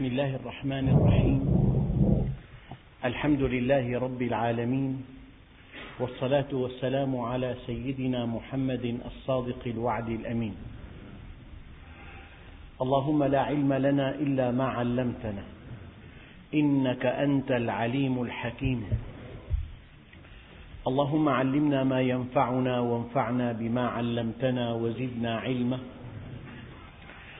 بسم الله الرحمن الرحيم. الحمد لله رب العالمين والصلاة والسلام على سيدنا محمد الصادق الوعد الأمين. اللهم لا علم لنا إلا ما علمتنا إنك أنت العليم الحكيم. اللهم علمنا ما ينفعنا وانفعنا بما علمتنا وزدنا علما.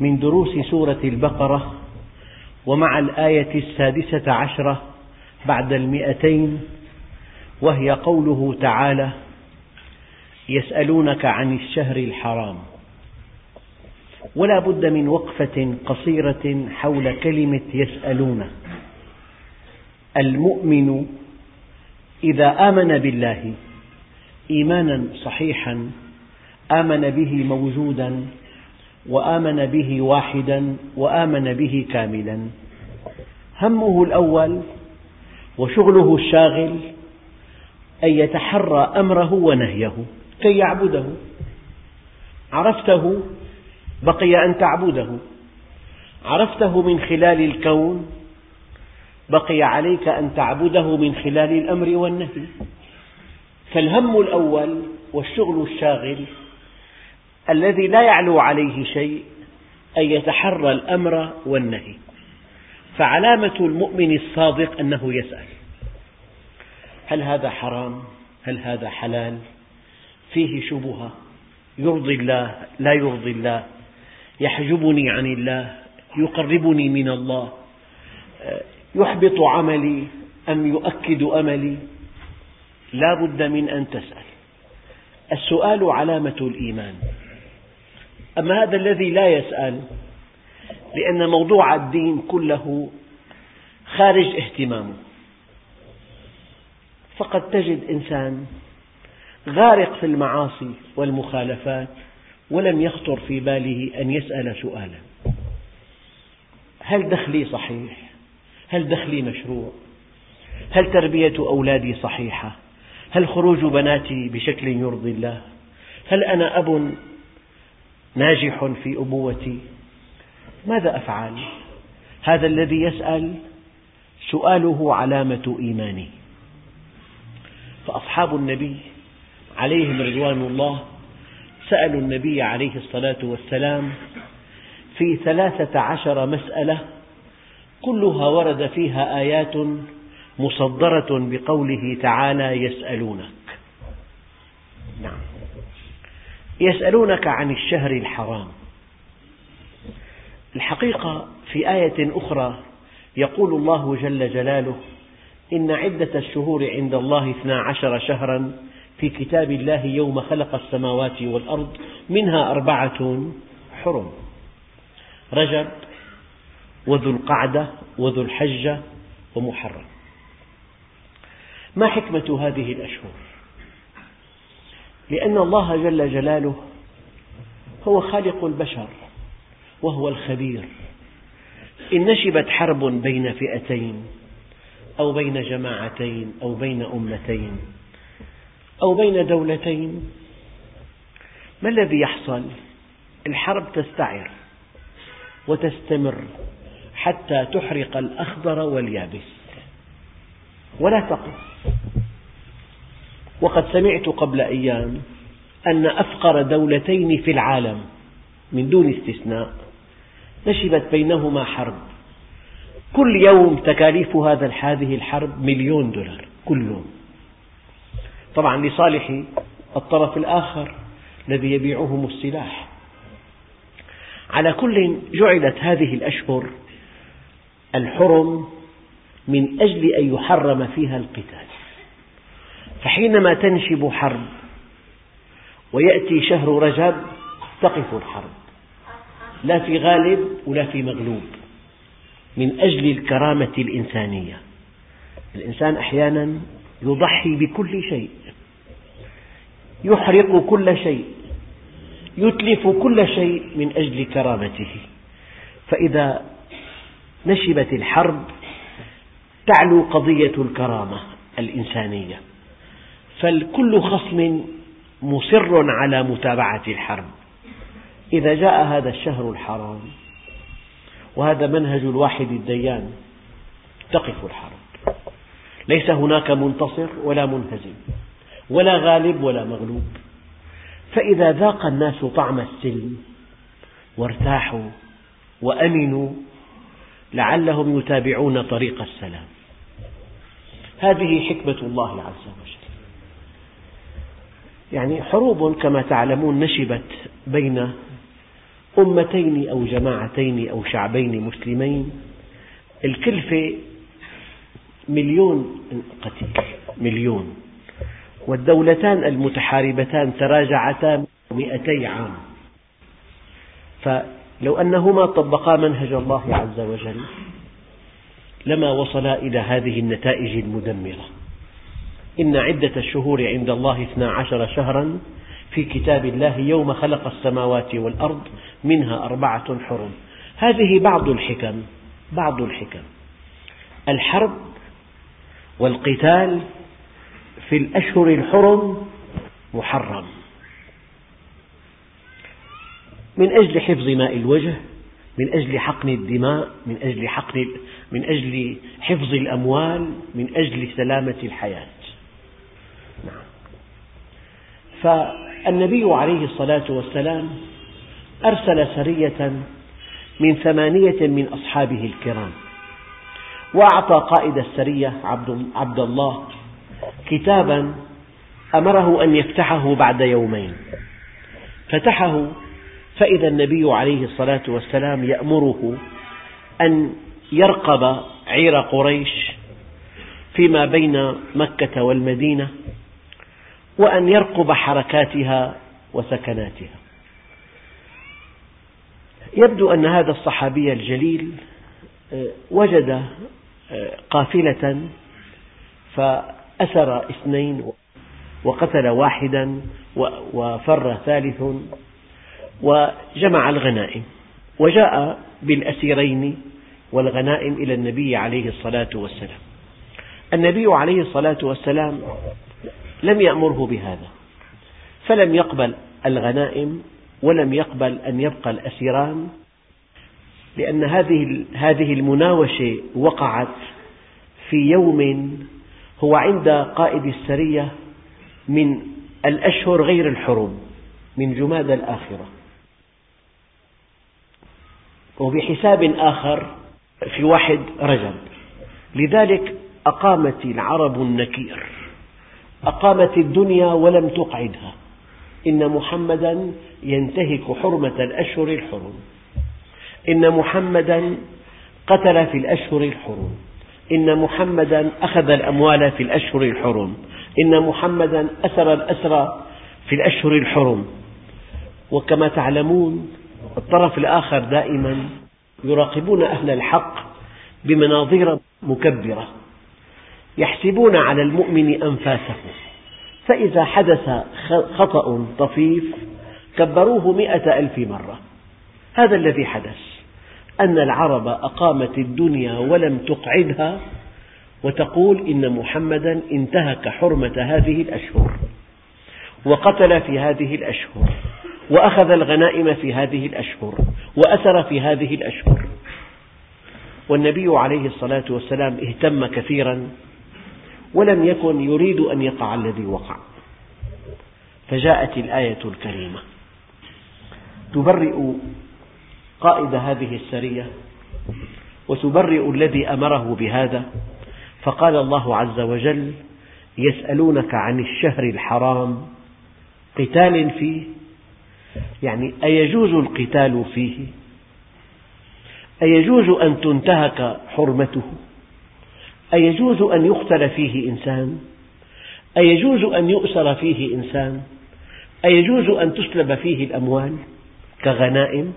من دروس سورة البقرة ومع الآية السادسة عشرة بعد المئتين وهي قوله تعالى يسألونك عن الشهر الحرام. ولا بد من وقفة قصيرة حول كلمة يسألون. المؤمن إذا آمن بالله إيمانا صحيحا آمن به موجودا وآمن به واحدا وآمن به كاملا. همه الأول وشغله الشاغل أن يتحرى أمره ونهيه كي يعبده. عرفته بقي أن تعبده. عرفته من خلال الكون بقي عليك أن تعبده من خلال الأمر والنهي. فالهم الأول والشغل الشاغل الذي لا يعلو عليه شيء أن يتحرى الأمر والنهي فعلامة المؤمن الصادق أنه يسأل هل هذا حرام؟ هل هذا حلال؟ فيه شبهة يرضي الله لا يرضي الله يحجبني عن الله يقربني من الله يحبط عملي أم يؤكد أملي لا بد من أن تسأل السؤال علامة الإيمان أما هذا الذي لا يسأل لأن موضوع الدين كله خارج اهتمامه فقد تجد إنسان غارق في المعاصي والمخالفات ولم يخطر في باله أن يسأل سؤالا هل دخلي صحيح؟ هل دخلي مشروع؟ هل تربية أولادي صحيحة؟ هل خروج بناتي بشكل يرضي الله؟ هل أنا أب ناجح في أبوتي؟ ماذا أفعل؟ هذا الذي يسأل سؤاله علامة إيمانه فأصحاب النبي عليهم رضوان الله سألوا النبي عليه الصلاة والسلام في ثلاثة عشر مسألة كلها ورد فيها آيات مصدرة بقوله تعالى يسألونك نعم يسألونك عن الشهر الحرام. الحقيقة في آية أخرى يقول الله جل جلاله إن عدة الشهور عند الله اثنا عشر شهرا في كتاب الله يوم خلق السماوات والأرض منها أربعة حرم. رجب وذو القعدة وذو الحجة ومحرم. ما حكمة هذه الأشهر؟ لأن الله جل جلاله هو خالق البشر وهو الخبير. إن نشبت حرب بين فئتين أو بين جماعتين أو بين أمتين أو بين دولتين ما الذي يحصل؟ الحرب تستعر وتستمر حتى تحرق الأخضر واليابس. ولا تقف. وقد سمعت قبل أيام أن أفقر دولتين في العالم من دون استثناء نشبت بينهما حرب. كل يوم تكاليف هذه الحرب مليون دولار كل يوم. طبعا لصالح الطرف الآخر الذي يبيعهم السلاح. على كل جعلت هذه الأشهر الحرم من أجل أن يحرم فيها القتال. فحينما تنشب حرب ويأتي شهر رجب تقف الحرب. لا في غالب ولا في مغلوب من أجل الكرامة الإنسانية. الإنسان أحيانا يضحي بكل شيء يحرق كل شيء يتلف كل شيء من أجل كرامته. فإذا نشبت الحرب تعلو قضية الكرامة الإنسانية. فالكل خصم مصر على متابعة الحرب. إذا جاء هذا الشهر الحرام وهذا منهج الواحد الديان تقف الحرب. ليس هناك منتصر ولا منهزم ولا غالب ولا مغلوب. فإذا ذاق الناس طعم السلم وارتاحوا وأمنوا لعلهم يتابعون طريق السلام. هذه حكمة الله عز وجل. يعني حروب كما تعلمون نشبت بين أمتين أو جماعتين أو شعبين مسلمين. الكلفة مليون قتيل مليون. والدولتان المتحاربتان تراجعتا مئتي عام. فلو أنهما طبقا منهج الله عز وجل لما وصلا إلى هذه النتائج المدمرة. إن عدة الشهور عند الله اثنا عشر شهرا في كتاب الله يوم خلق السماوات والأرض منها أربعة حرم. هذه بعض الحكم بعض الحكم. الحرب والقتال في الأشهر الحرم محرم. من أجل حفظ ماء الوجه من أجل حقن الدماء من أجل حقن من أجل حفظ الأموال من أجل سلامة الحياة نعم. فالنبي عليه الصلاة والسلام أرسل سرية من ثمانية من أصحابه الكرام وأعطى قائد السرية عبد الله كتابا أمره أن يفتحه بعد يومين. فتحه فإذا النبي عليه الصلاة والسلام يأمره أن يرقب عير قريش فيما بين مكة والمدينة وأن يرقب حركاتها وسكناتها. يبدو أن هذا الصحابي الجليل آه، وجد آه، قافلة فأسر اثنين وقتل واحدا وفر ثالث وجمع الغنائم. وجاء بالأسيرين والغنائم إلى النبي عليه الصلاة والسلام. النبي عليه الصلاة والسلام لم يأمره بهذا فلم يقبل الغنائم ولم يقبل أن يبقى الأسيران لأن هذه هذه المناوشة وقعت في يوم هو عند قائد السرية من الأشهر غير الحرم من جماد الآخرة. وبحساب آخر في واحد رجب لذلك أقامت العرب النكير. أقامت الدنيا ولم تقعدها. إن محمدا ينتهك حرمة الأشهر الحرم. إن محمدا قتل في الأشهر الحرم. إن محمدا أخذ الأموال في الأشهر الحرم. إن محمدا أسر الأسرى في الأشهر الحرم. وكما تعلمون الطرف الآخر دائما يراقبون أهل الحق بمناظير مكبرة. يحسبون على المؤمن أنفاسه فإذا حدث خطأ طفيف كبروه مئة ألف مرة. هذا الذي حدث أن العرب أقامت الدنيا ولم تقعدها وتقول إن محمدا انتهك حرمة هذه الأشهر وقتل في هذه الأشهر وأخذ الغنائم في هذه الأشهر وأسر في هذه الأشهر. والنبي عليه الصلاة والسلام اهتم كثيرا ولم يكن يريد أن يقع الذي وقع. فجاءت الآية الكريمة. تبرئ قائد هذه السرية وتبرئ الذي أمره بهذا. فقال الله عز وجل يسألونك عن الشهر الحرام قتال فيه. يعني أيجوز القتال فيه؟ أيجوز أن تنتهك حرمته؟ أيجوز أن يقتل فيه إنسان؟ أيجوز أن يؤسر فيه إنسان؟ أيجوز أن تسلب فيه الأموال كغنائم؟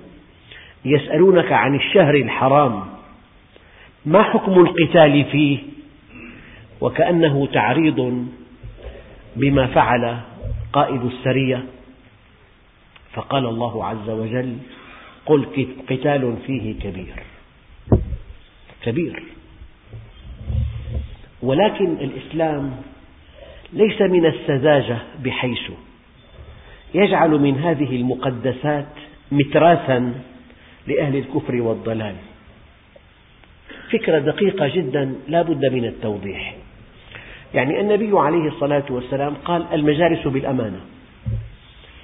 يسألونك عن الشهر الحرام ما حكم القتال فيه؟ وكأنه تعريض بما فعل قائد السرية. فقال الله عز وجل قل قتال فيه كبير. كبير. ولكن الإسلام ليس من السذاجة بحيث يجعل من هذه المقدسات متراثا لأهل الكفر والضلال. فكرة دقيقة جدا لا بد من التوضيح. يعني النبي عليه الصلاة والسلام قال المجالس بالأمانة.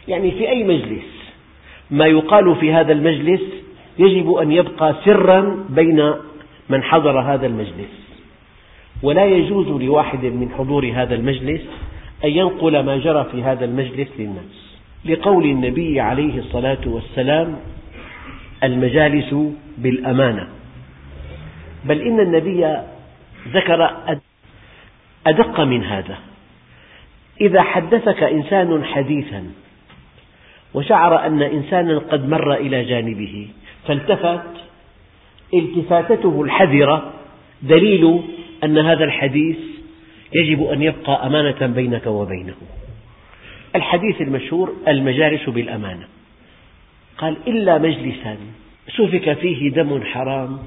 يعني في أي مجلس ما يقال في هذا المجلس يجب أن يبقى سرا بين من حضر هذا المجلس. ولا يجوز لواحد من حضور هذا المجلس أن ينقل ما جرى في هذا المجلس للناس. لقول النبي عليه الصلاة والسلام المجالس بالأمانة. بل إن النبي ذكر أدق من هذا. إذا حدثك إنسان حديثا وشعر أن إنسانا قد مر إلى جانبه فالتفت التفاتته الحذرة دليل أن هذا الحديث يجب أن يبقى أمانة بينك وبينه. الحديث المشهور المجالس بالأمانة. قال إلا مجلسا سفك فيه دم حرام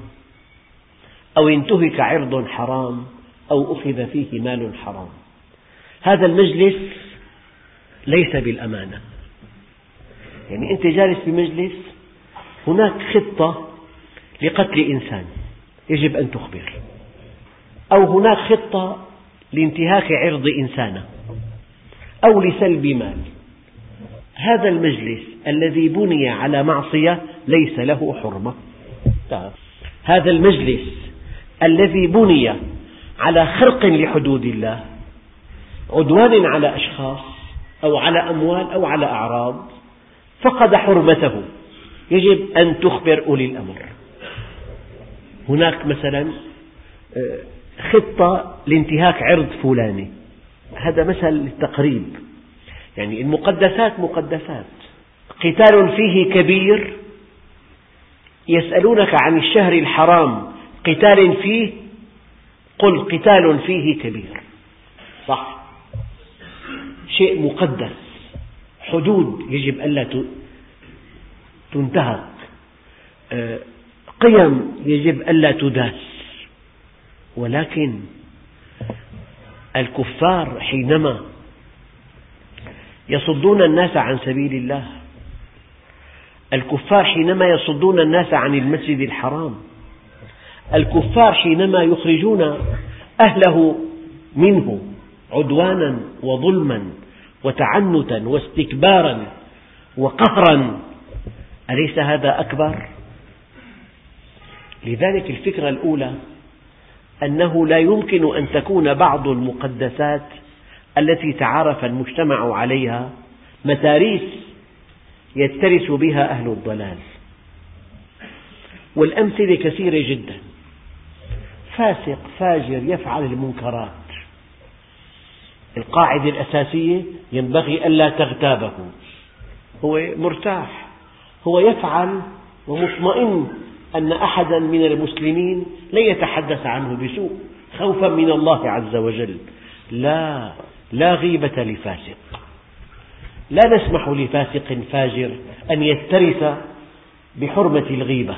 أو انتهك عرض حرام أو أخذ فيه مال حرام. هذا المجلس ليس بالأمانة. يعني أنت جالس بمجلس هناك خطة لقتل إنسان يجب أن تخبر. أو هناك خطة لانتهاك عرض إنسان أو لسلب مال. هذا المجلس الذي بني على معصية ليس له حرمة. هذا المجلس الذي بني على خرق لحدود الله عدوان على أشخاص أو على أموال أو على أعراض فقد حرمته. يجب أن تخبر أولي الأمر. هناك مثلا آه، خطة لانتهاك عرض فلاني. هذا مثل للتقريب. يعني المقدسات مقدسات. قتال فيه كبير. يسألونك عن الشهر الحرام. قتال فيه. قل قتال فيه كبير. صح. شيء مقدس. حدود يجب ألا تنتهك. آه، قيم يجب ألا تداس. ولكن الكفار حينما يصدون الناس عن سبيل الله الكفار حينما يصدون الناس عن المسجد الحرام الكفار حينما يخرجون أهله منه عدوانا وظلما وتعنتا واستكبارا وقهرا أليس هذا أكبر؟ لذلك الفكرة الأولى أنه لا يمكن أن تكون بعض المقدسات التي تعارف المجتمع عليها متاريس يترس بها أهل الضلال. والأمثلة كثيرة جدا. فاسق فاجر يفعل المنكرات. القاعدة الأساسية ينبغي ألا تغتابه. هو مرتاح هو يفعل ومطمئن أن أحدا من المسلمين لن يتحدث عنه بسوء خوفا من الله عز وجل. لا لا غيبة لفاسق. لا نسمح لفاسق فاجر أن يترث بحرمة الغيبة.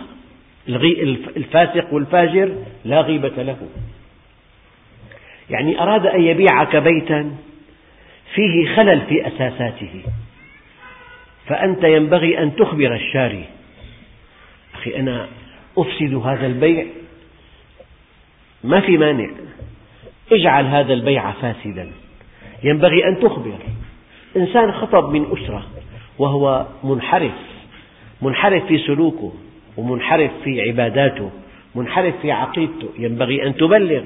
الفاسق والفاجر لا غيبة له. يعني أراد أن يبيعك بيتا فيه خلل في أساساته. فأنت ينبغي أن تخبر الشاري. أخي أنا أفسد هذا البيع. ما في مانع. اجعل هذا البيع فاسدا. ينبغي أن تخبر. إنسان خطب من أسرة وهو منحرف منحرف في سلوكه ومنحرف في عباداته منحرف في عقيدته. ينبغي أن تبلغ.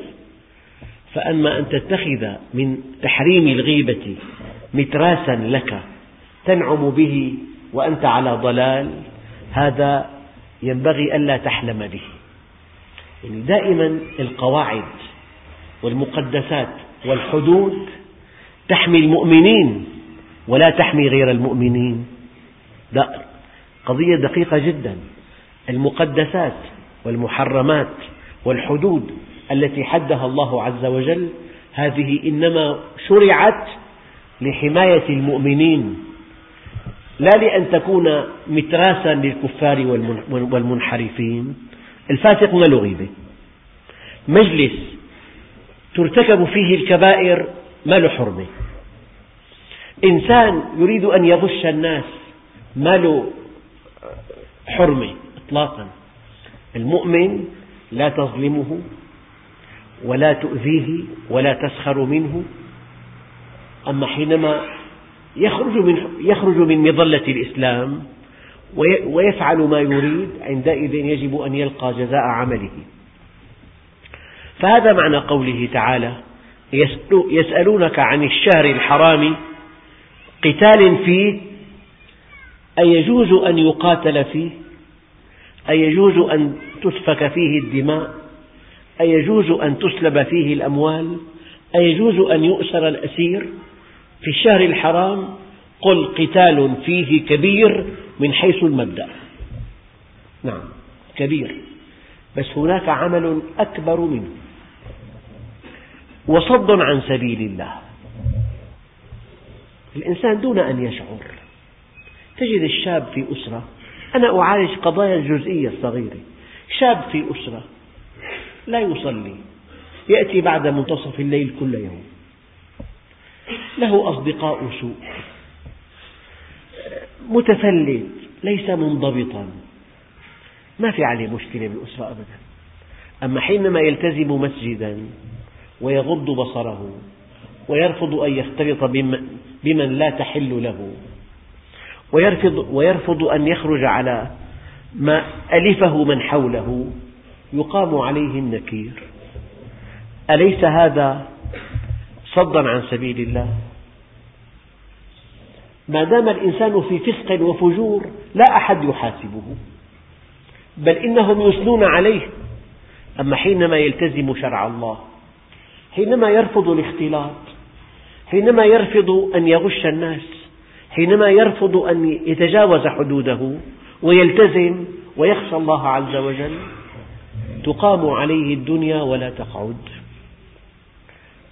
فأما أن تتخذ من تحريم الغيبة متراسا لك تنعم به وأنت على ضلال هذا ينبغي ألا تحلم به. يعني دائما القواعد والمقدسات والحدود تحمي المؤمنين ولا تحمي غير المؤمنين. قضية دقيقة جدا. المقدسات والمحرمات والحدود التي حدها الله عز وجل هذه إنما شرعت لحماية المؤمنين لا لأن تكون متراسا للكفار والمنحرفين. الفاسق ما له غيبة مجلس ترتكب فيه الكبائر ما له حرمة إنسان يريد أن يغش الناس ما له حرمة إطلاقا. المؤمن لا تظلمه ولا تؤذيه ولا تسخر منه. أما حينما يخرج من, يخرج من مظلة الإسلام ويفعل ما يريد عندئذ يجب أن يلقى جزاء عمله. فهذا معنى قوله تعالى يسألونك عن الشهر الحرام قتال فيه أيجوز أن يقاتل فيه؟ أيجوز أن تسفك فيه الدماء؟ أيجوز أن تسلب فيه الأموال؟ أيجوز أن يؤسر الأسير؟ في الشهر الحرام قل قتال فيه كبير من حيث المبدأ. نعم كبير. بس هناك عمل أكبر منه. وصد عن سبيل الله. الإنسان دون أن يشعر. تجد الشاب في أسرة أنا أعالج قضايا الجزئية الصغيرة. شاب في أسرة لا يصلي. يأتي بعد منتصف الليل كل يوم. له أصدقاء سوء. متفلت ليس منضبطا. ما في عليه مشكلة بالأسرة أبدا. أما حينما يلتزم مسجدا ويغض بصره ويرفض أن يختلط بمن لا تحل له ويرفض, ويرفض أن يخرج على ما ألفه من حوله يقام عليه النكير. أليس هذا صدا عن سبيل الله. ما دام الإنسان في فسق وفجور لا أحد يحاسبه بل إنهم يثنون عليه. أما حينما يلتزم شرع الله حينما يرفض الاختلاط حينما يرفض أن يغش الناس حينما يرفض أن يتجاوز حدوده ويلتزم ويخشى الله عز وجل تقام عليه الدنيا ولا تقعد.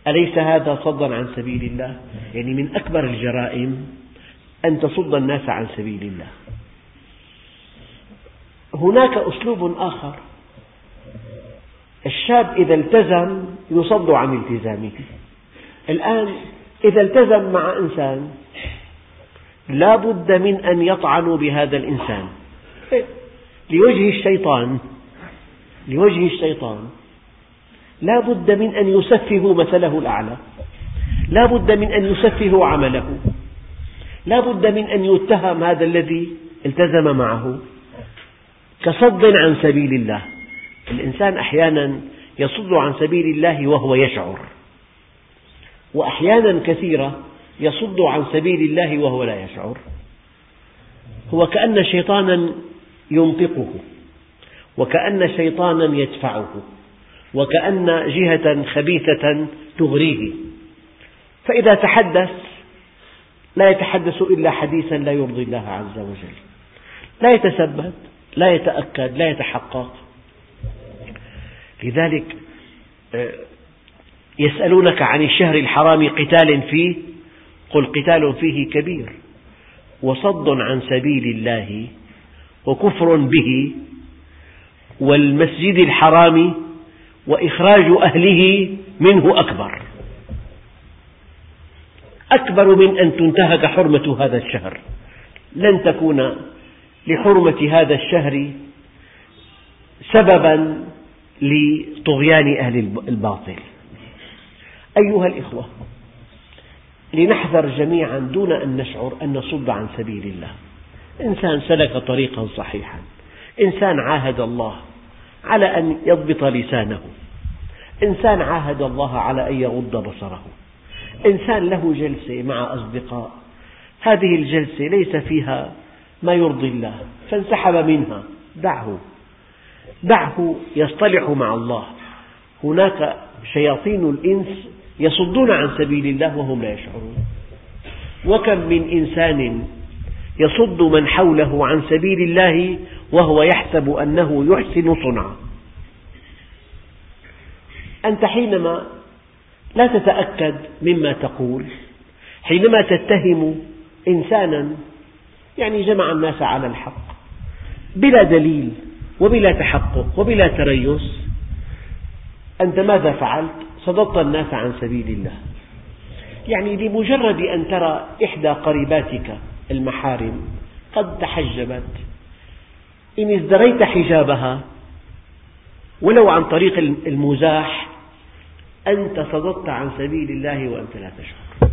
أليس هذا صدا عن سبيل الله؟ يعني من أكبر الجرائم أن تصد الناس عن سبيل الله. هناك أسلوب آخر. الشاب إذا التزم يصد عن التزامه. الآن إذا التزم مع إنسان لا بد من أن يطعنوا بهذا الإنسان. لوجه الشيطان لوجه الشيطان. لا بد من أن يسفهوا مثله الأعلى. لا بد من أن يسفهوا عمله. لا بد من أن يتهم هذا الذي التزم معه. كصد عن سبيل الله. الإنسان أحيانا يصد عن سبيل الله وهو يشعر. وأحيانا كثيرة يصد عن سبيل الله وهو لا يشعر. هو كأن شيطانا ينطقه. وكأن شيطانا يدفعه. وكأن جهة خبيثة تغريه. فإذا تحدث لا يتحدث إلا حديثا لا يرضي الله عز وجل. لا يتثبت لا يتأكد لا يتحقق. لذلك آه، يسألونك عن الشهر الحرام قتال فيه قل قتال فيه كبير وصد عن سبيل الله وكفر به والمسجد الحرام وإخراج أهله منه أكبر. أكبر من أن تنتهك حرمة هذا الشهر. لن تكون لحرمة هذا الشهر سببا لطغيان أهل الباطل أيها الإخوة لنحذر جميعا دون أن نشعر أن نصد عن سبيل الله. إنسان سلك طريقا صحيحا. إنسان عاهد الله. على أن يضبط لسانه. إنسان عاهد الله على أن يغض بصره. إنسان له جلسة مع أصدقاء. هذه الجلسة ليس فيها ما يرضي الله فانسحب منها. دعه. دعه يصطلح مع الله. هناك شياطين الإنس يصدون عن سبيل الله وهم لا يشعرون. وكم من إنسان يصد من حوله عن سبيل الله وهو يحسب أنه يحسن صنعا أنت حينما لا تتأكد مما تقول حينما تتهم إنسانا يعني جمع الناس على الحق بلا دليل وبلا تحقق وبلا تريث أنت ماذا فعلت؟ صددت الناس عن سبيل الله يعني بمجرد أن ترى إحدى قريباتك المحارم قد تحجبت إن ازدريت حجابها. ولو عن طريق المزاح أنت صددت عن سبيل الله وأنت لا تشعر.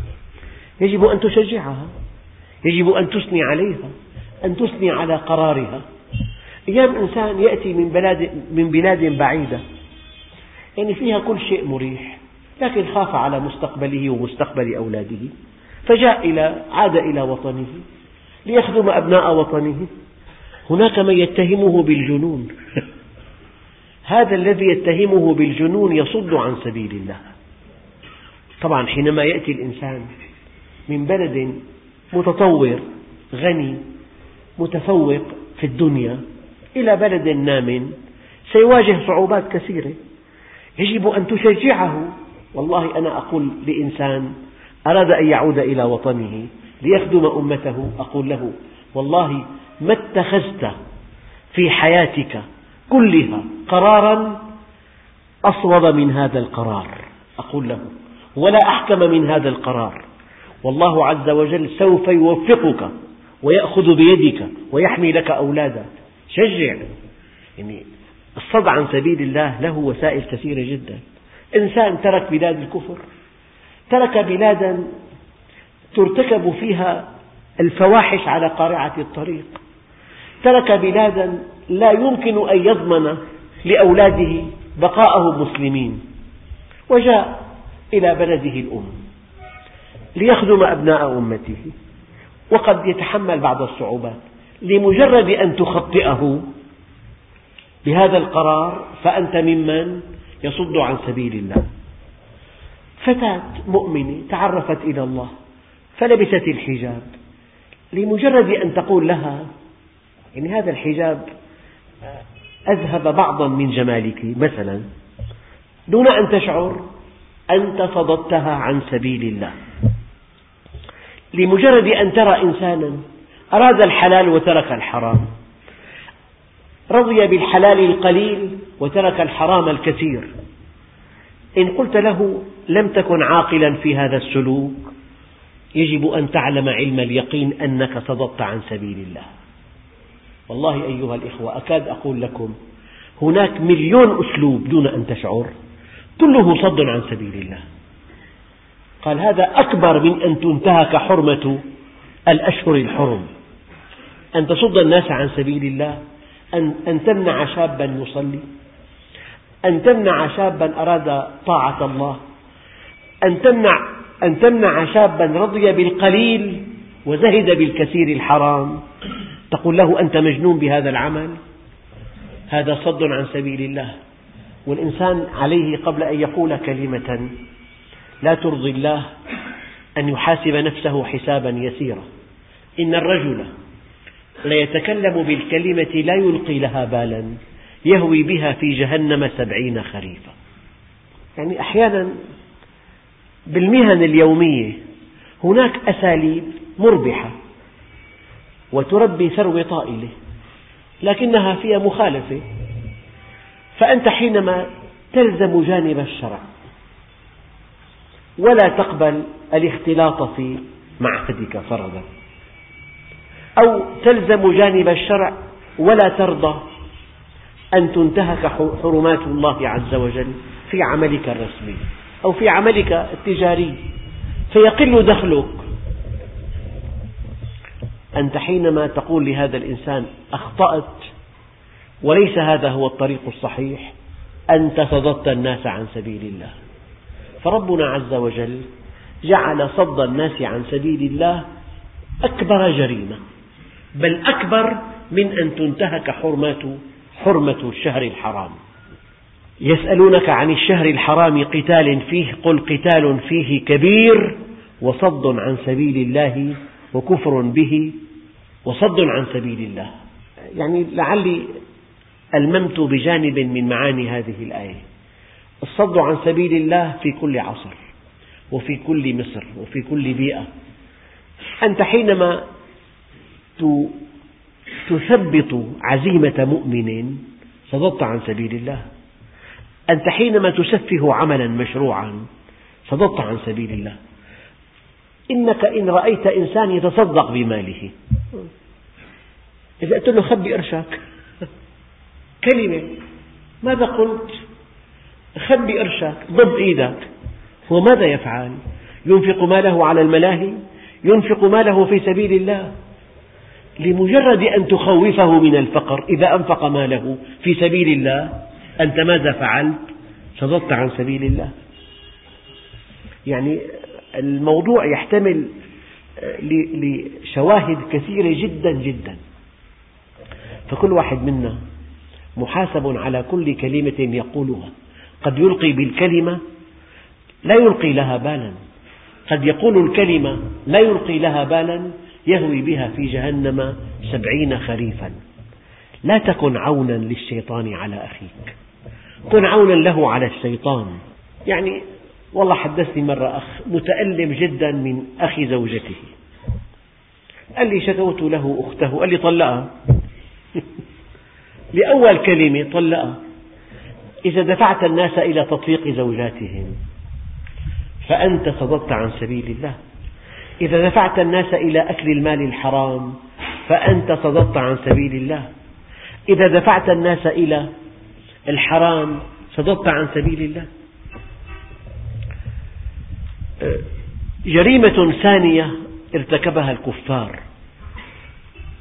يجب أن تشجعها. يجب أن تثني عليها. أن تثني على قرارها. أيام إنسان يأتي من بلاد, من بلاد بعيدة يعني فيها كل شيء مريح لكن خاف على مستقبله ومستقبل أولاده فجاء إلى عاد إلى وطنه ليخدم أبناء وطنه. هناك من يتهمه بالجنون. هذا الذي يتهمه بالجنون يصد عن سبيل الله. طبعا حينما يأتي الإنسان من بلد متطور غني متفوق في الدنيا إلى بلد نام سيواجه صعوبات كثيرة. يجب أن تشجعه. والله أنا أقول لإنسان أراد أن يعود إلى وطنه ليخدم أمته أقول له والله ما اتخذت في حياتك كلها قرارا أصوب من هذا القرار. أقول له ولا أحكم من هذا القرار. والله عز وجل سوف يوفقك ويأخذ بيدك ويحمي لك أولادك. شجع. يعني الصد عن سبيل الله له وسائل كثيرة جدا. إنسان ترك بلاد الكفر ترك بلادا ترتكب فيها الفواحش على قارعة الطريق. ترك بلادا لا يمكن أن يضمن لأولاده بقاءهم مسلمين. وجاء إلى بلده الأم ليخدم أبناء أمته. وقد يتحمل بعض الصعوبات. لمجرد أن تخطئه بهذا القرار فأنت ممن يصد عن سبيل الله. فتاة مؤمنة تعرفت إلى الله فلبست الحجاب. لمجرد أن تقول لها يعني هذا الحجاب أذهب بعضا من جمالك مثلا دون أن تشعر أنت صددتها عن سبيل الله. لمجرد أن ترى إنسانا أراد الحلال وترك الحرام. رضي بالحلال القليل وترك الحرام الكثير. إن قلت له لم تكن عاقلا في هذا السلوك يجب أن تعلم علم اليقين أنك صددت عن سبيل الله. والله أيها الإخوة أكاد أقول لكم هناك مليون أسلوب دون أن تشعر كله صد عن سبيل الله. قال هذا أكبر من أن تنتهك حرمة الأشهر الحرم. أن تصد الناس عن سبيل الله أن, أن تمنع شابا يصلي أن تمنع شابا أراد طاعة الله أن تمنع, أن تمنع شابا رضي بالقليل وزهد بالكثير الحرام. تقول له أنت مجنون بهذا العمل؟ هذا صد عن سبيل الله. والإنسان عليه قبل أن يقول كلمة لا ترضي الله أن يحاسب نفسه حسابا يسيرا. إن الرجل ليتكلم بالكلمة لا يلقي لها بالا يهوي بها في جهنم سبعين خريفا. يعني أحيانا بالمهن اليومية هناك أساليب مربحة وتربي ثروة طائلة لكنها فيها مخالفة. فأنت حينما تلزم جانب الشرع ولا تقبل الاختلاط في معهدك فرضا أو تلزم جانب الشرع ولا ترضى أن تنتهك حرمات الله عز وجل في عملك الرسمي. أو في عملك التجاري فيقل دخلك. أنت حينما تقول لهذا الإنسان أخطأت وليس هذا هو الطريق الصحيح أنت صددت الناس عن سبيل الله. فربنا عز وجل جعل صد الناس عن سبيل الله أكبر جريمة بل أكبر من أن تنتهك حرمة حرمة الشهر الحرام. يسألونك عن الشهر الحرام قتال فيه قل قتال فيه كبير وصد عن سبيل الله وكفر به وصد عن سبيل الله. يعني لعلي ألممت بجانب من معاني هذه الآية. الصد عن سبيل الله في كل عصر وفي كل مصر وفي كل بيئة. أنت حينما تثبط عزيمة مؤمن صددت عن سبيل الله. أنت حينما تسفه عملا مشروعا صددت عن سبيل الله. إنك إن رأيت إنسان يتصدق بماله. إذا قلت له خبي قرشك. كلمة. ماذا قلت؟ خبي قرشك. ضب إيدك. هو ماذا يفعل؟ ينفق ماله على الملاهي؟ ينفق ماله في سبيل الله؟ لمجرد أن تخوفه من الفقر إذا أنفق ماله في سبيل الله أنت ماذا فعلت؟ صددت عن سبيل الله. يعني الموضوع يحتمل لشواهد كثيرة جدا جدا. فكل واحد منا محاسب على كل كلمة يقولها. قد يلقي بالكلمة لا يلقي لها بالا. قد يقول الكلمة لا يلقي لها بالا يهوي بها في جهنم سبعين خريفا. لا تكن عونا للشيطان على أخيك. كن عونا له على الشيطان. يعني والله حدثني مرة أخ متألم جدا من أخي زوجته. قال لي شكوت له أخته. قال لي طلقها. لأول كلمة طلقها. إذا دفعت الناس إلى تطليق زوجاتهم فأنت صددت عن سبيل الله. إذا دفعت الناس إلى أكل المال الحرام فأنت صددت عن سبيل الله. إذا دفعت الناس إلى الحرام صددت عن سبيل الله. جريمة ثانية ارتكبها الكفار.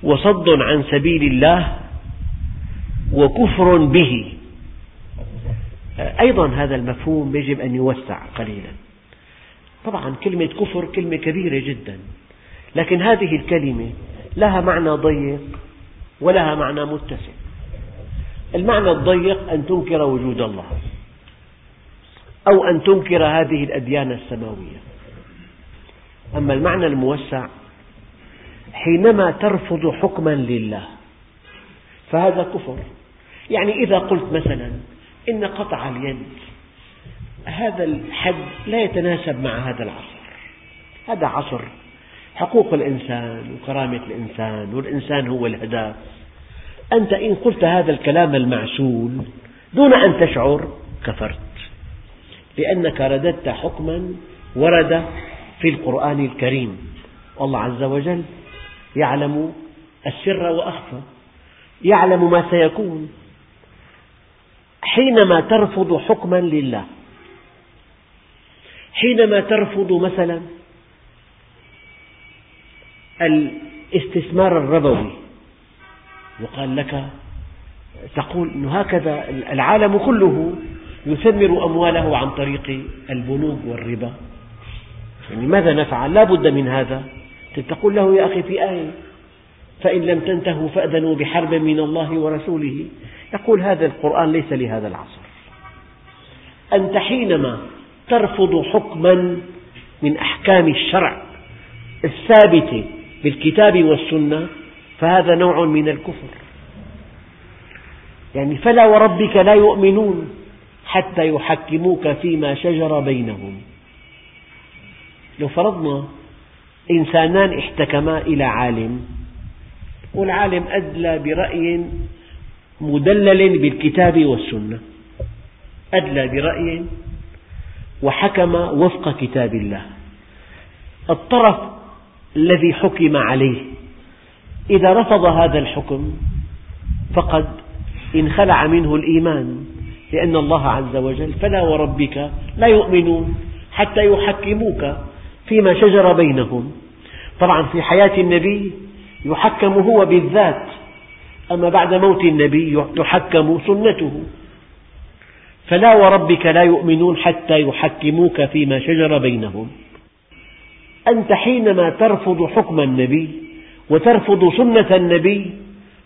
وصد عن سبيل الله وكفر به. أيضا هذا المفهوم يجب أن يوسع قليلا. طبعا كلمة كفر كلمة كبيرة جدا. لكن هذه الكلمة لها معنى ضيق. ولها معنى متسع. المعنى الضيق أن تنكر وجود الله أو أن تنكر هذه الأديان السماوية. أما المعنى الموسع حينما ترفض حكما لله فهذا كفر. يعني إذا قلت مثلا إن قطع اليد هذا الحد لا يتناسب مع هذا العصر. هذا عصر حقوق الإنسان وكرامة الإنسان والإنسان هو الهداف. أنت إن قلت هذا الكلام المعسول دون أن تشعر كفرت لأنك رددت حكما ورد في القرآن الكريم. والله عز وجل يعلم السر وأخفى يعلم ما سيكون حينما ترفض حكما لله حينما ترفض مثلا الاستثمار الربوي. يقال لك تقول أن هكذا العالم كله يثمر أمواله عن طريق البنوك والربا. يعني ماذا نفعل؟ لا بد من هذا. تقول له يا أخي في آية فإن لم تنتهوا فأذنوا بحرب من الله ورسوله. يقول هذا القرآن ليس لهذا العصر. أنت حينما ترفض حكما من أحكام الشرع الثابتة بالكتاب والسنة فهذا نوع من الكفر. يعني فلا وربك لا يؤمنون حتى يحكموك فيما شجر بينهم. لو فرضنا إنسانان احتكما إلى عالم والعالم أدلى برأي مدلل بالكتاب والسنة. أدلى برأي وحكم وفق كتاب الله. الطرف الذي حكم عليه. إذا رفض هذا الحكم فقد انخلع منه الإيمان لأن الله عز وجل فلا وربك لا يؤمنون حتى يحكموك فيما شجر بينهم. طبعا في حياة النبي يحكم هو بالذات أما بعد موت النبي تحكم سنته. فلا وربك لا يؤمنون حتى يحكموك فيما شجر بينهم. أنت حينما ترفض حكم النبي وترفض سنة النبي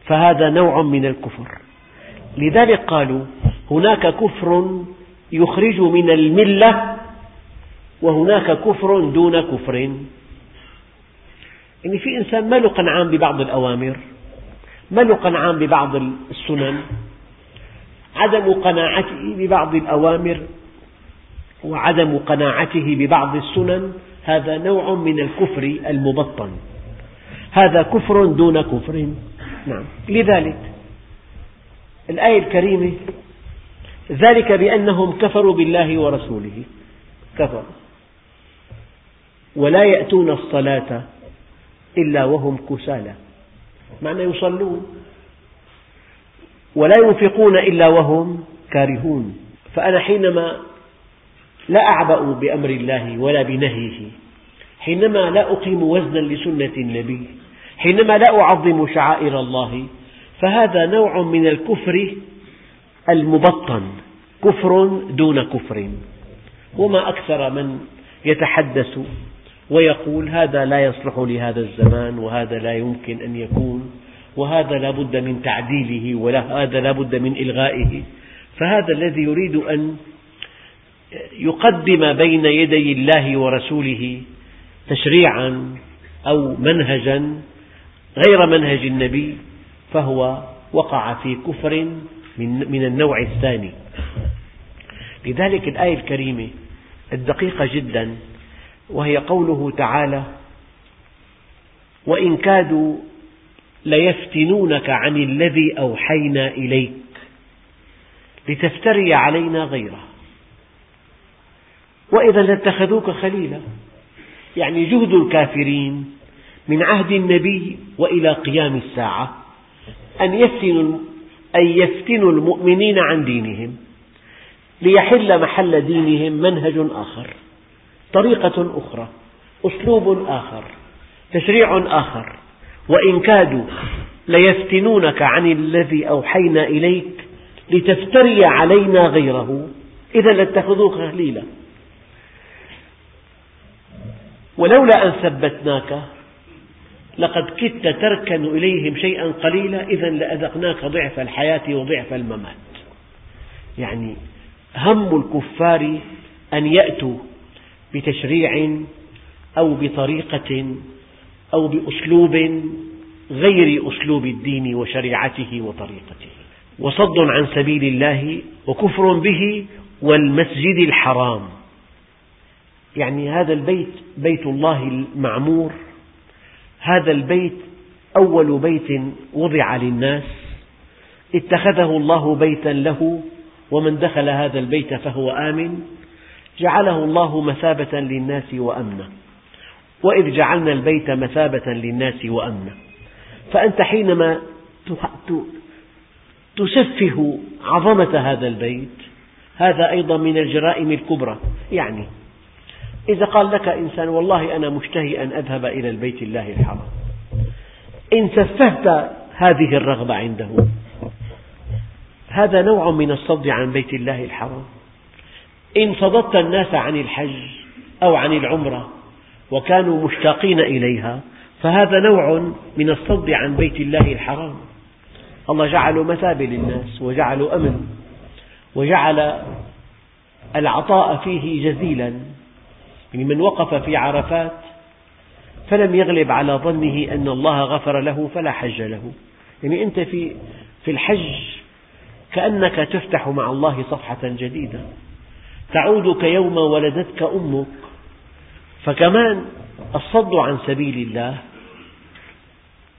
فهذا نوع من الكفر. لذلك قالوا هناك كفر يخرج من الملة وهناك كفر دون كفر. يعني في إنسان ما له قنعان ببعض الأوامر ما له قنعان ببعض السنن عدم قناعته ببعض الأوامر وعدم قناعته ببعض السنن هذا نوع من الكفر المبطن. هذا كفر دون كفر. نعم. لذلك الآية الكريمة ذلك بأنهم كفروا بالله ورسوله. كفروا ولا يأتون الصلاة إلا وهم كسالى. معنى يصلون. ولا ينفقون إلا وهم كارهون. فأنا حينما لا أعبأ بأمر الله ولا بنهيه. حينما لا أقيم وزنا لسنة النبي حينما لا أعظم شعائر الله فهذا نوع من الكفر المبطن كفر دون كفر. وما أكثر من يتحدث ويقول هذا لا يصلح لهذا الزمان وهذا لا يمكن أن يكون وهذا لا بد من تعديله وهذا لا بد من إلغائه. فهذا الذي يريد أن يقدم بين يدي الله ورسوله تشريعا أو منهجا غير منهج النبي فهو وقع في كفر من النوع الثاني. لذلك الآية الكريمة الدقيقة جدا وهي قوله تعالى وإن كادوا ليفتنونك عن الذي أوحينا إليك لتفتري علينا غيره. وإذا لاتخذوك خليلا. يعني جهد الكافرين من عهد النبي وإلى قيام الساعة أن يفتنوا, أن يفتنوا المؤمنين عن دينهم ليحل محل دينهم منهج آخر طريقة أخرى أسلوب آخر تشريع آخر. وإن كادوا ليفتنونك عن الذي أوحينا إليك لتفتري علينا غيره إذا لاتخذوك خليلا. ولولا أن ثبتناك لقد كدت تركن إليهم شيئا قليلا إذا لأذقناك ضعف الحياة وضعف الممات. يعني هم الكفار أن يأتوا بتشريع أو بطريقة أو بأسلوب غير أسلوب الدين وشريعته وطريقته. وصد عن سبيل الله وكفر به والمسجد الحرام. يعني هذا البيت بيت الله المعمور هذا البيت أول بيت وضع للناس اتخذه الله بيتا له ومن دخل هذا البيت فهو آمن جعله الله مثابة للناس وأمنا وإذ جعلنا البيت مثابة للناس وأمنا فأنت حينما تسفه عظمة هذا البيت هذا أيضا من الجرائم الكبرى يعني إذا قال لك إنسان والله أنا مشتهي أن أذهب إلى البيت الله الحرام. إن سفهت هذه الرغبة عنده هذا نوع من الصد عن بيت الله الحرام. إن صددت الناس عن الحج أو عن العمرة وكانوا مشتاقين إليها فهذا نوع من الصد عن بيت الله الحرام. الله جعله مثابة للناس وجعله أمن وجعل العطاء فيه جزيلا. يعني من وقف في عرفات فلم يغلب على ظنه أن الله غفر له فلا حج له. يعني أنت في, في الحج كأنك تفتح مع الله صفحة جديدة. تعود كيوم ولدتك أمك. فكمان الصد عن سبيل الله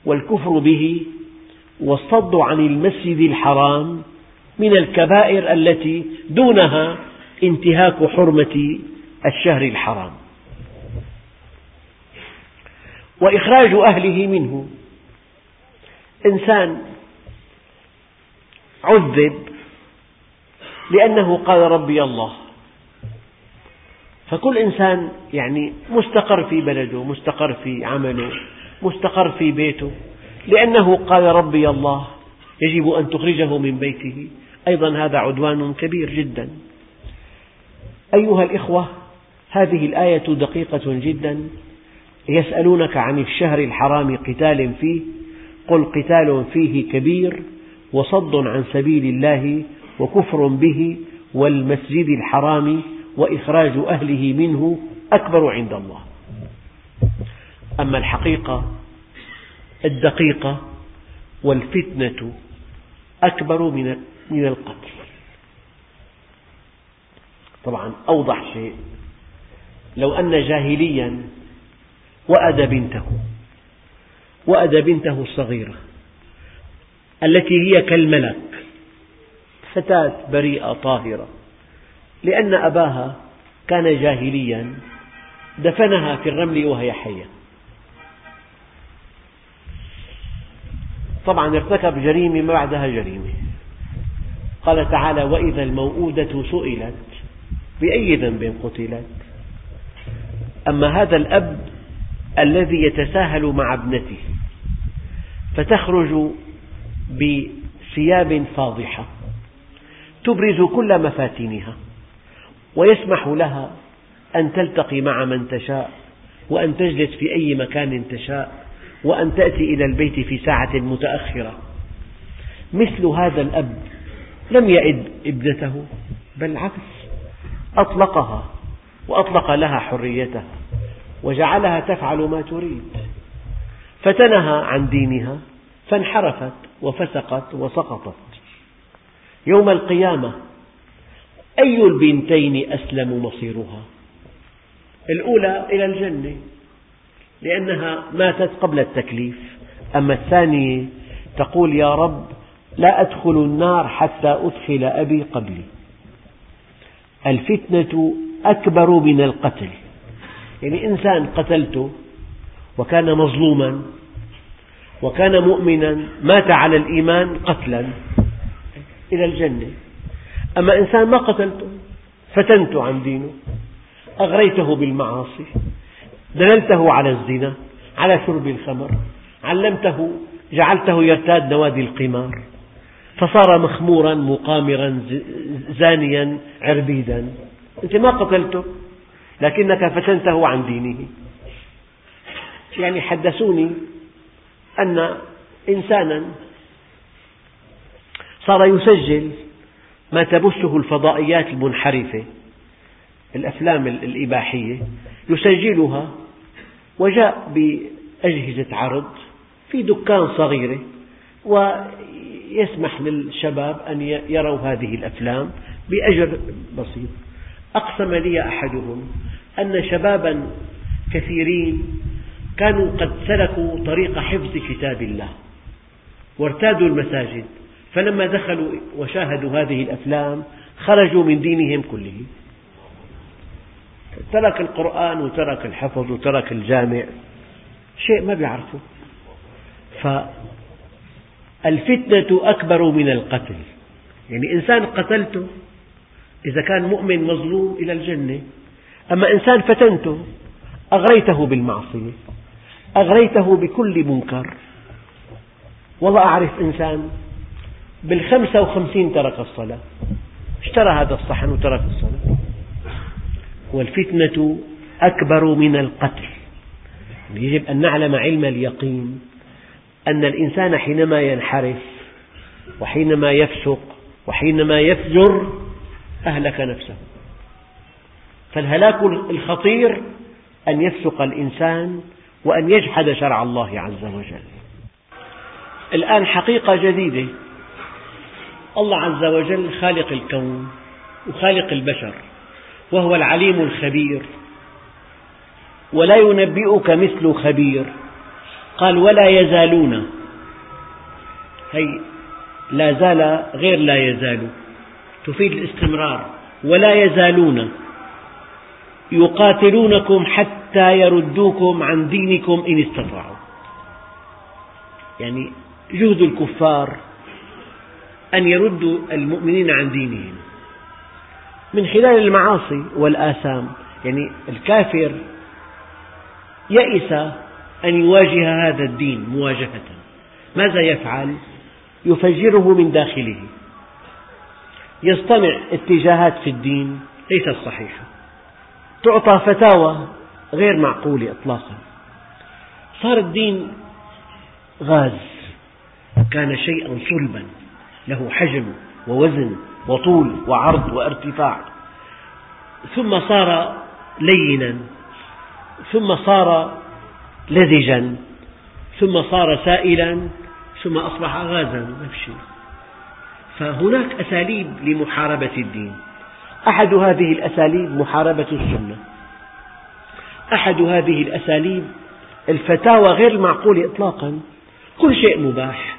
والكفر به والصد عن المسجد الحرام من الكبائر التي دونها انتهاك حرمة الشهر الحرام. وإخراج أهله منه. إنسان عذب لأنه قال ربي الله. فكل إنسان يعني مستقر في بلده مستقر في عمله مستقر في بيته لأنه قال ربي الله. يجب أن تخرجه من بيته. أيضا هذا عدوان كبير جدا. أيها الإخوة هذه الآية دقيقة جدا يسألونك عن الشهر الحرام قتال فيه قل قتال فيه كبير وصد عن سبيل الله وكفر به والمسجد الحرام وإخراج أهله منه أكبر عند الله. أما الحقيقة الدقيقة والفتنة أكبر من القتل. طبعا أوضح شيء. لو أن جاهليا وأد بنته وأد بنته الصغيرة التي هي كالملك فتاة بريئة طاهرة لأن أباها كان جاهليا دفنها في الرمل وهي حية. طبعا ارتكب جريمة ما بعدها جريمة. قال تعالى وإذا الموءودة سئلت بأي ذنب قتلت؟ أما هذا الأب الذي يتساهل مع ابنته فتخرج بثياب فاضحة تبرز كل مفاتنها ويسمح لها أن تلتقي مع من تشاء وأن تجلس في أي مكان تشاء وأن تأتي إلى البيت في ساعة متأخرة. مثل هذا الأب لم يئد ابنته بل العكس أطلقها. وأطلق لها حريتها وجعلها تفعل ما تريد. فتنهى عن دينها فانحرفت وفسقت وسقطت. يوم القيامة أي البنتين أسلم مصيرها؟ الأولى إلى الجنة لأنها ماتت قبل التكليف. أما الثانية تقول يا رب لا أدخل النار حتى أدخل أبي قبلي. الفتنة أكبر من القتل. يعني إنسان قتلته وكان مظلوما وكان مؤمنا مات على الإيمان قتلا إلى الجنة. أما إنسان ما قتلته فتنته عن دينه أغريته بالمعاصي دللته على الزنا على شرب الخمر علمته جعلته يرتاد نوادي القمار. فصار مخمورا مقامرا زانيا عربيدا. أنت ما قتلته لكنك فتنته عن دينه. يعني حدثوني أن إنسانا صار يسجل ما تبثه الفضائيات المنحرفة الأفلام الإباحية يسجلها وجاء بأجهزة عرض في دكان صغيرة ويسمح للشباب أن يروا هذه الأفلام بأجر بسيط. أقسم لي أحدهم أن شبابا كثيرين كانوا قد سلكوا طريق حفظ كتاب الله وارتادوا المساجد فلما دخلوا وشاهدوا هذه الأفلام خرجوا من دينهم كله ترك القرآن وترك الحفظ وترك الجامع شيء ما بيعرفه فالفتنة أكبر من القتل. يعني إنسان قتلته إذا كان مؤمن مظلوم إلى الجنة. أما إنسان فتنته أغريته بالمعصية أغريته بكل منكر. والله أعرف إنسان بالخمسة وخمسين ترك الصلاة. اشترى هذا الصحن وترك الصلاة. والفتنة أكبر من القتل. يجب أن نعلم علم اليقين أن الإنسان حينما ينحرف وحينما يفسق وحينما يفجر أهلك نفسه. فالهلاك الخطير أن يفسق الإنسان وأن يجحد شرع الله عز وجل. الآن حقيقة جديدة. الله عز وجل خالق الكون وخالق البشر وهو العليم الخبير. ولا ينبئك مثل خبير. قال ولا يزالون. هي لا زال غير لا يزال. تفيد الاستمرار ولا يزالون يقاتلونكم حتى يردوكم عن دينكم إن استطاعوا. يعني جهد الكفار أن يردوا المؤمنين عن دينهم من خلال المعاصي والآثام. يعني الكافر يئس أن يواجه هذا الدين مواجهة. ماذا يفعل؟ يفجره من داخله. يصطنع اتجاهات في الدين ليست صحيحة تعطى فتاوى غير معقولة إطلاقا. صار الدين غاز. كان شيئا صلبا. له حجم ووزن وطول وعرض وارتفاع. ثم صار لينا. ثم صار لزجا ثم صار سائلا. ثم أصبح غازا. نفس الشيء فهناك أساليب لمحاربة الدين. أحد هذه الأساليب محاربة السنة. أحد هذه الأساليب الفتاوى غير المعقولة إطلاقا. كل شيء مباح.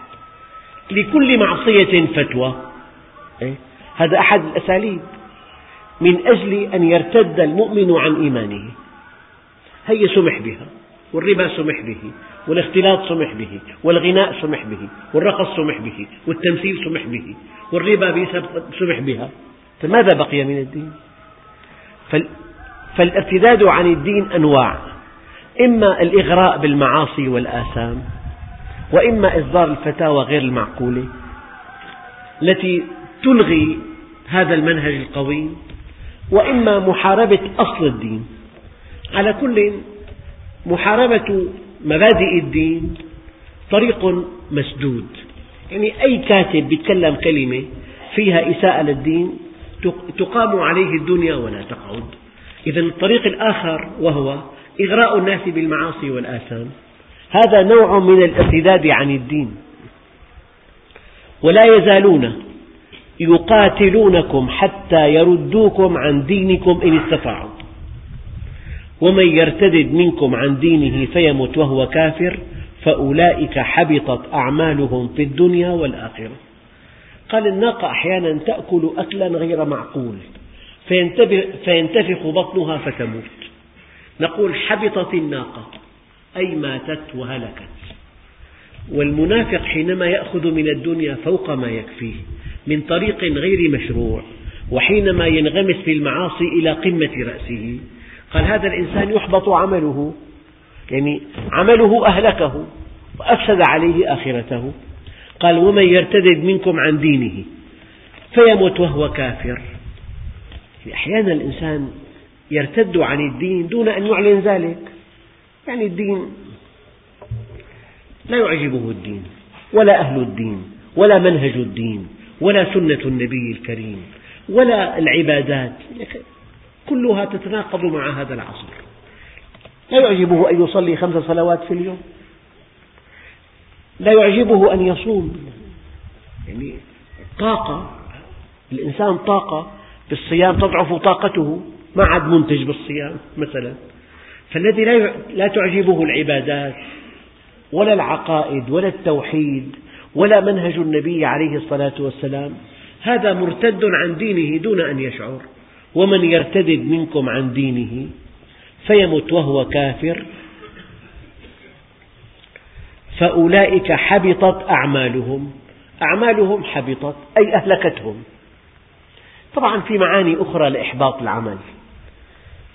لكل معصية فتوى. إيه؟ هذا أحد الأساليب من أجل أن يرتد المؤمن عن إيمانه. هي سمح بها. والربا سمح به. والاختلاط سمح به والغناء سمح به والرقص سمح به والتمثيل سمح به والربا سمح بها. فماذا بقي من الدين؟ فالارتداد عن الدين أنواع. إما الإغراء بالمعاصي والآثام وإما إصدار الفتاوى غير المعقولة التي تلغي هذا المنهج القويم وإما محاربة أصل الدين. على كل محاربة مبادئ الدين طريق مسدود. يعني أي كاتب يتكلم كلمة فيها إساءة للدين تقام عليه الدنيا ولا تقعد. إذا الطريق الآخر وهو إغراء الناس بالمعاصي والآثام. هذا نوع من الارتداد عن الدين. ولا يزالون يقاتلونكم حتى يردوكم عن دينكم إن استطاعوا. ومن يرتد منكم عن دينه فيمت وهو كافر فأولئك حبطت أعمالهم في الدنيا والآخرة. قال الناقة أحيانا تأكل أكلا غير معقول فينتفخ بطنها فتموت. نقول حبطت الناقة أي ماتت وهلكت. والمنافق حينما يأخذ من الدنيا فوق ما يكفيه من طريق غير مشروع وحينما ينغمس في المعاصي إلى قمة رأسه. قال هذا الإنسان يحبط عمله يعني عمله أهلكه وأفسد عليه آخرته. قال ومن يرتد منكم عن دينه فيمت وهو كافر. أحيانا الإنسان يرتد عن الدين دون أن يعلن ذلك. يعني الدين لا يعجبه الدين ولا أهل الدين ولا منهج الدين ولا سنة النبي الكريم ولا العبادات. كلها تتناقض مع هذا العصر. لا يعجبه أن يصلي خمس صلوات في اليوم. لا يعجبه أن يصوم. يعني طاقة الإنسان طاقة بالصيام تضعف طاقته. ما عاد منتج بالصيام مثلا. فالذي لا تعجبه العبادات ولا العقائد ولا التوحيد ولا منهج النبي عليه الصلاة والسلام. هذا مرتد عن دينه دون أن يشعر. ومن يرتد منكم عن دينه فيمت وهو كافر. فأولئك حبطت أعمالهم. أعمالهم حبطت أي أهلكتهم. طبعا في معاني أخرى لإحباط العمل.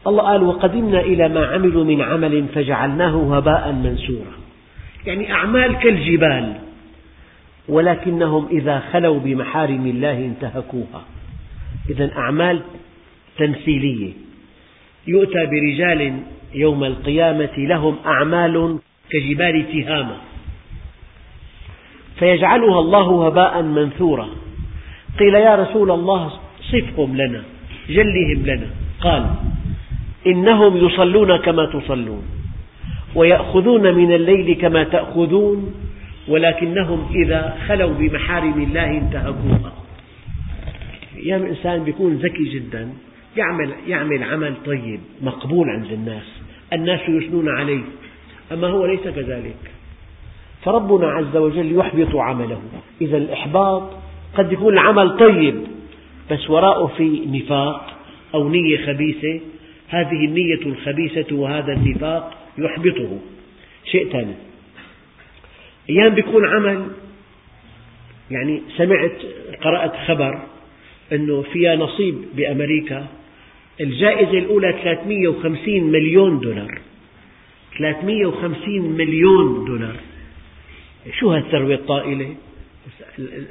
الله قال وقدمنا إلى ما عملوا من عمل فجعلناه هباء منثورا. يعني أعمال كالجبال ولكنهم إذا خلوا بمحارم الله انتهكوها. إذا أعمال تمثيلية. يؤتى برجال يوم القيامة لهم أعمال كجبال تهامة. فيجعلها الله هباء منثورا. قيل يا رسول الله صفهم لنا جلهم لنا. قال إنهم يصلون كما تصلون ويأخذون من الليل كما تأخذون ولكنهم إذا خلوا بمحارم الله انتهكوها. أيام إنسان يكون ذكي جدا. يعمل, يعمل عمل طيب مقبول عند الناس الناس يثنون عليه. أما هو ليس كذلك. فربنا عز وجل يحبط عمله. إذا الإحباط قد يكون العمل طيب بس وراءه في نفاق أو نية خبيثة. هذه النية الخبيثة وهذا النفاق يحبطه. شيء ثاني. أيام بيكون عمل يعني سمعت قرأت خبر أنه فيها نصيب بأمريكا. الجائزة الأولى 350 مليون دولار. 350 مليون دولار. شو هالثروة الطائلة؟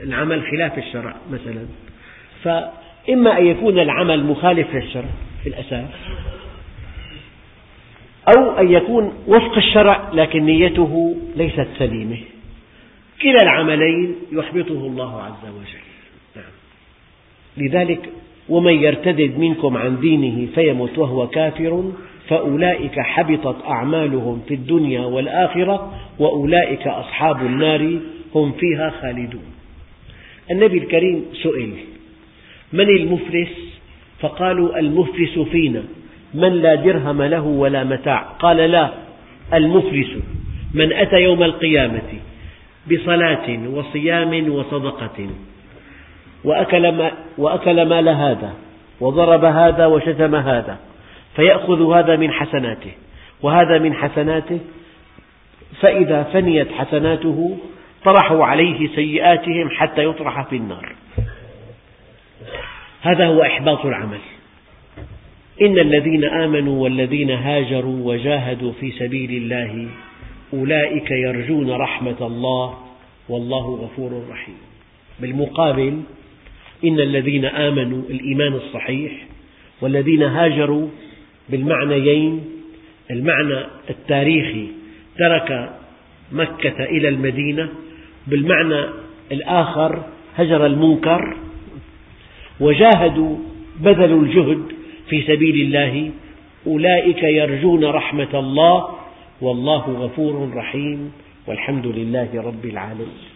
العمل خلاف الشرع مثلا. فإما أن يكون العمل مخالف للشرع في الأساس أو أن يكون وفق الشرع لكن نيته ليست سليمة. كلا العملين يحبطه الله عز وجل. نعم. لذلك ومن يرتد منكم عن دينه فيمت وهو كافر فأولئك حبطت أعمالهم في الدنيا والآخرة وأولئك أصحاب النار هم فيها خالدون. النبي الكريم سئل من المفلس فقالوا المفلس فينا من لا درهم له ولا متاع. قال لا المفلس من أتى يوم القيامة بصلاة وصيام وصدقة. وأكل, وأكل مال هذا وضرب هذا وشتم هذا فيأخذ هذا من حسناته. وهذا من حسناته فإذا فنيت حسناته طرحوا عليه سيئاتهم حتى يطرح في النار. هذا هو إحباط العمل. إن الذين آمنوا والذين هاجروا وجاهدوا في سبيل الله أولئك يرجون رحمة الله والله غفور رحيم. بالمقابل إن الذين آمنوا الإيمان الصحيح والذين هاجروا بالمعنيين المعنى التاريخي ترك مكة إلى المدينة بالمعنى الآخر هجر المنكر وجاهدوا بذلوا الجهد في سبيل الله أولئك يرجون رحمة الله والله غفور رحيم والحمد لله رب العالمين.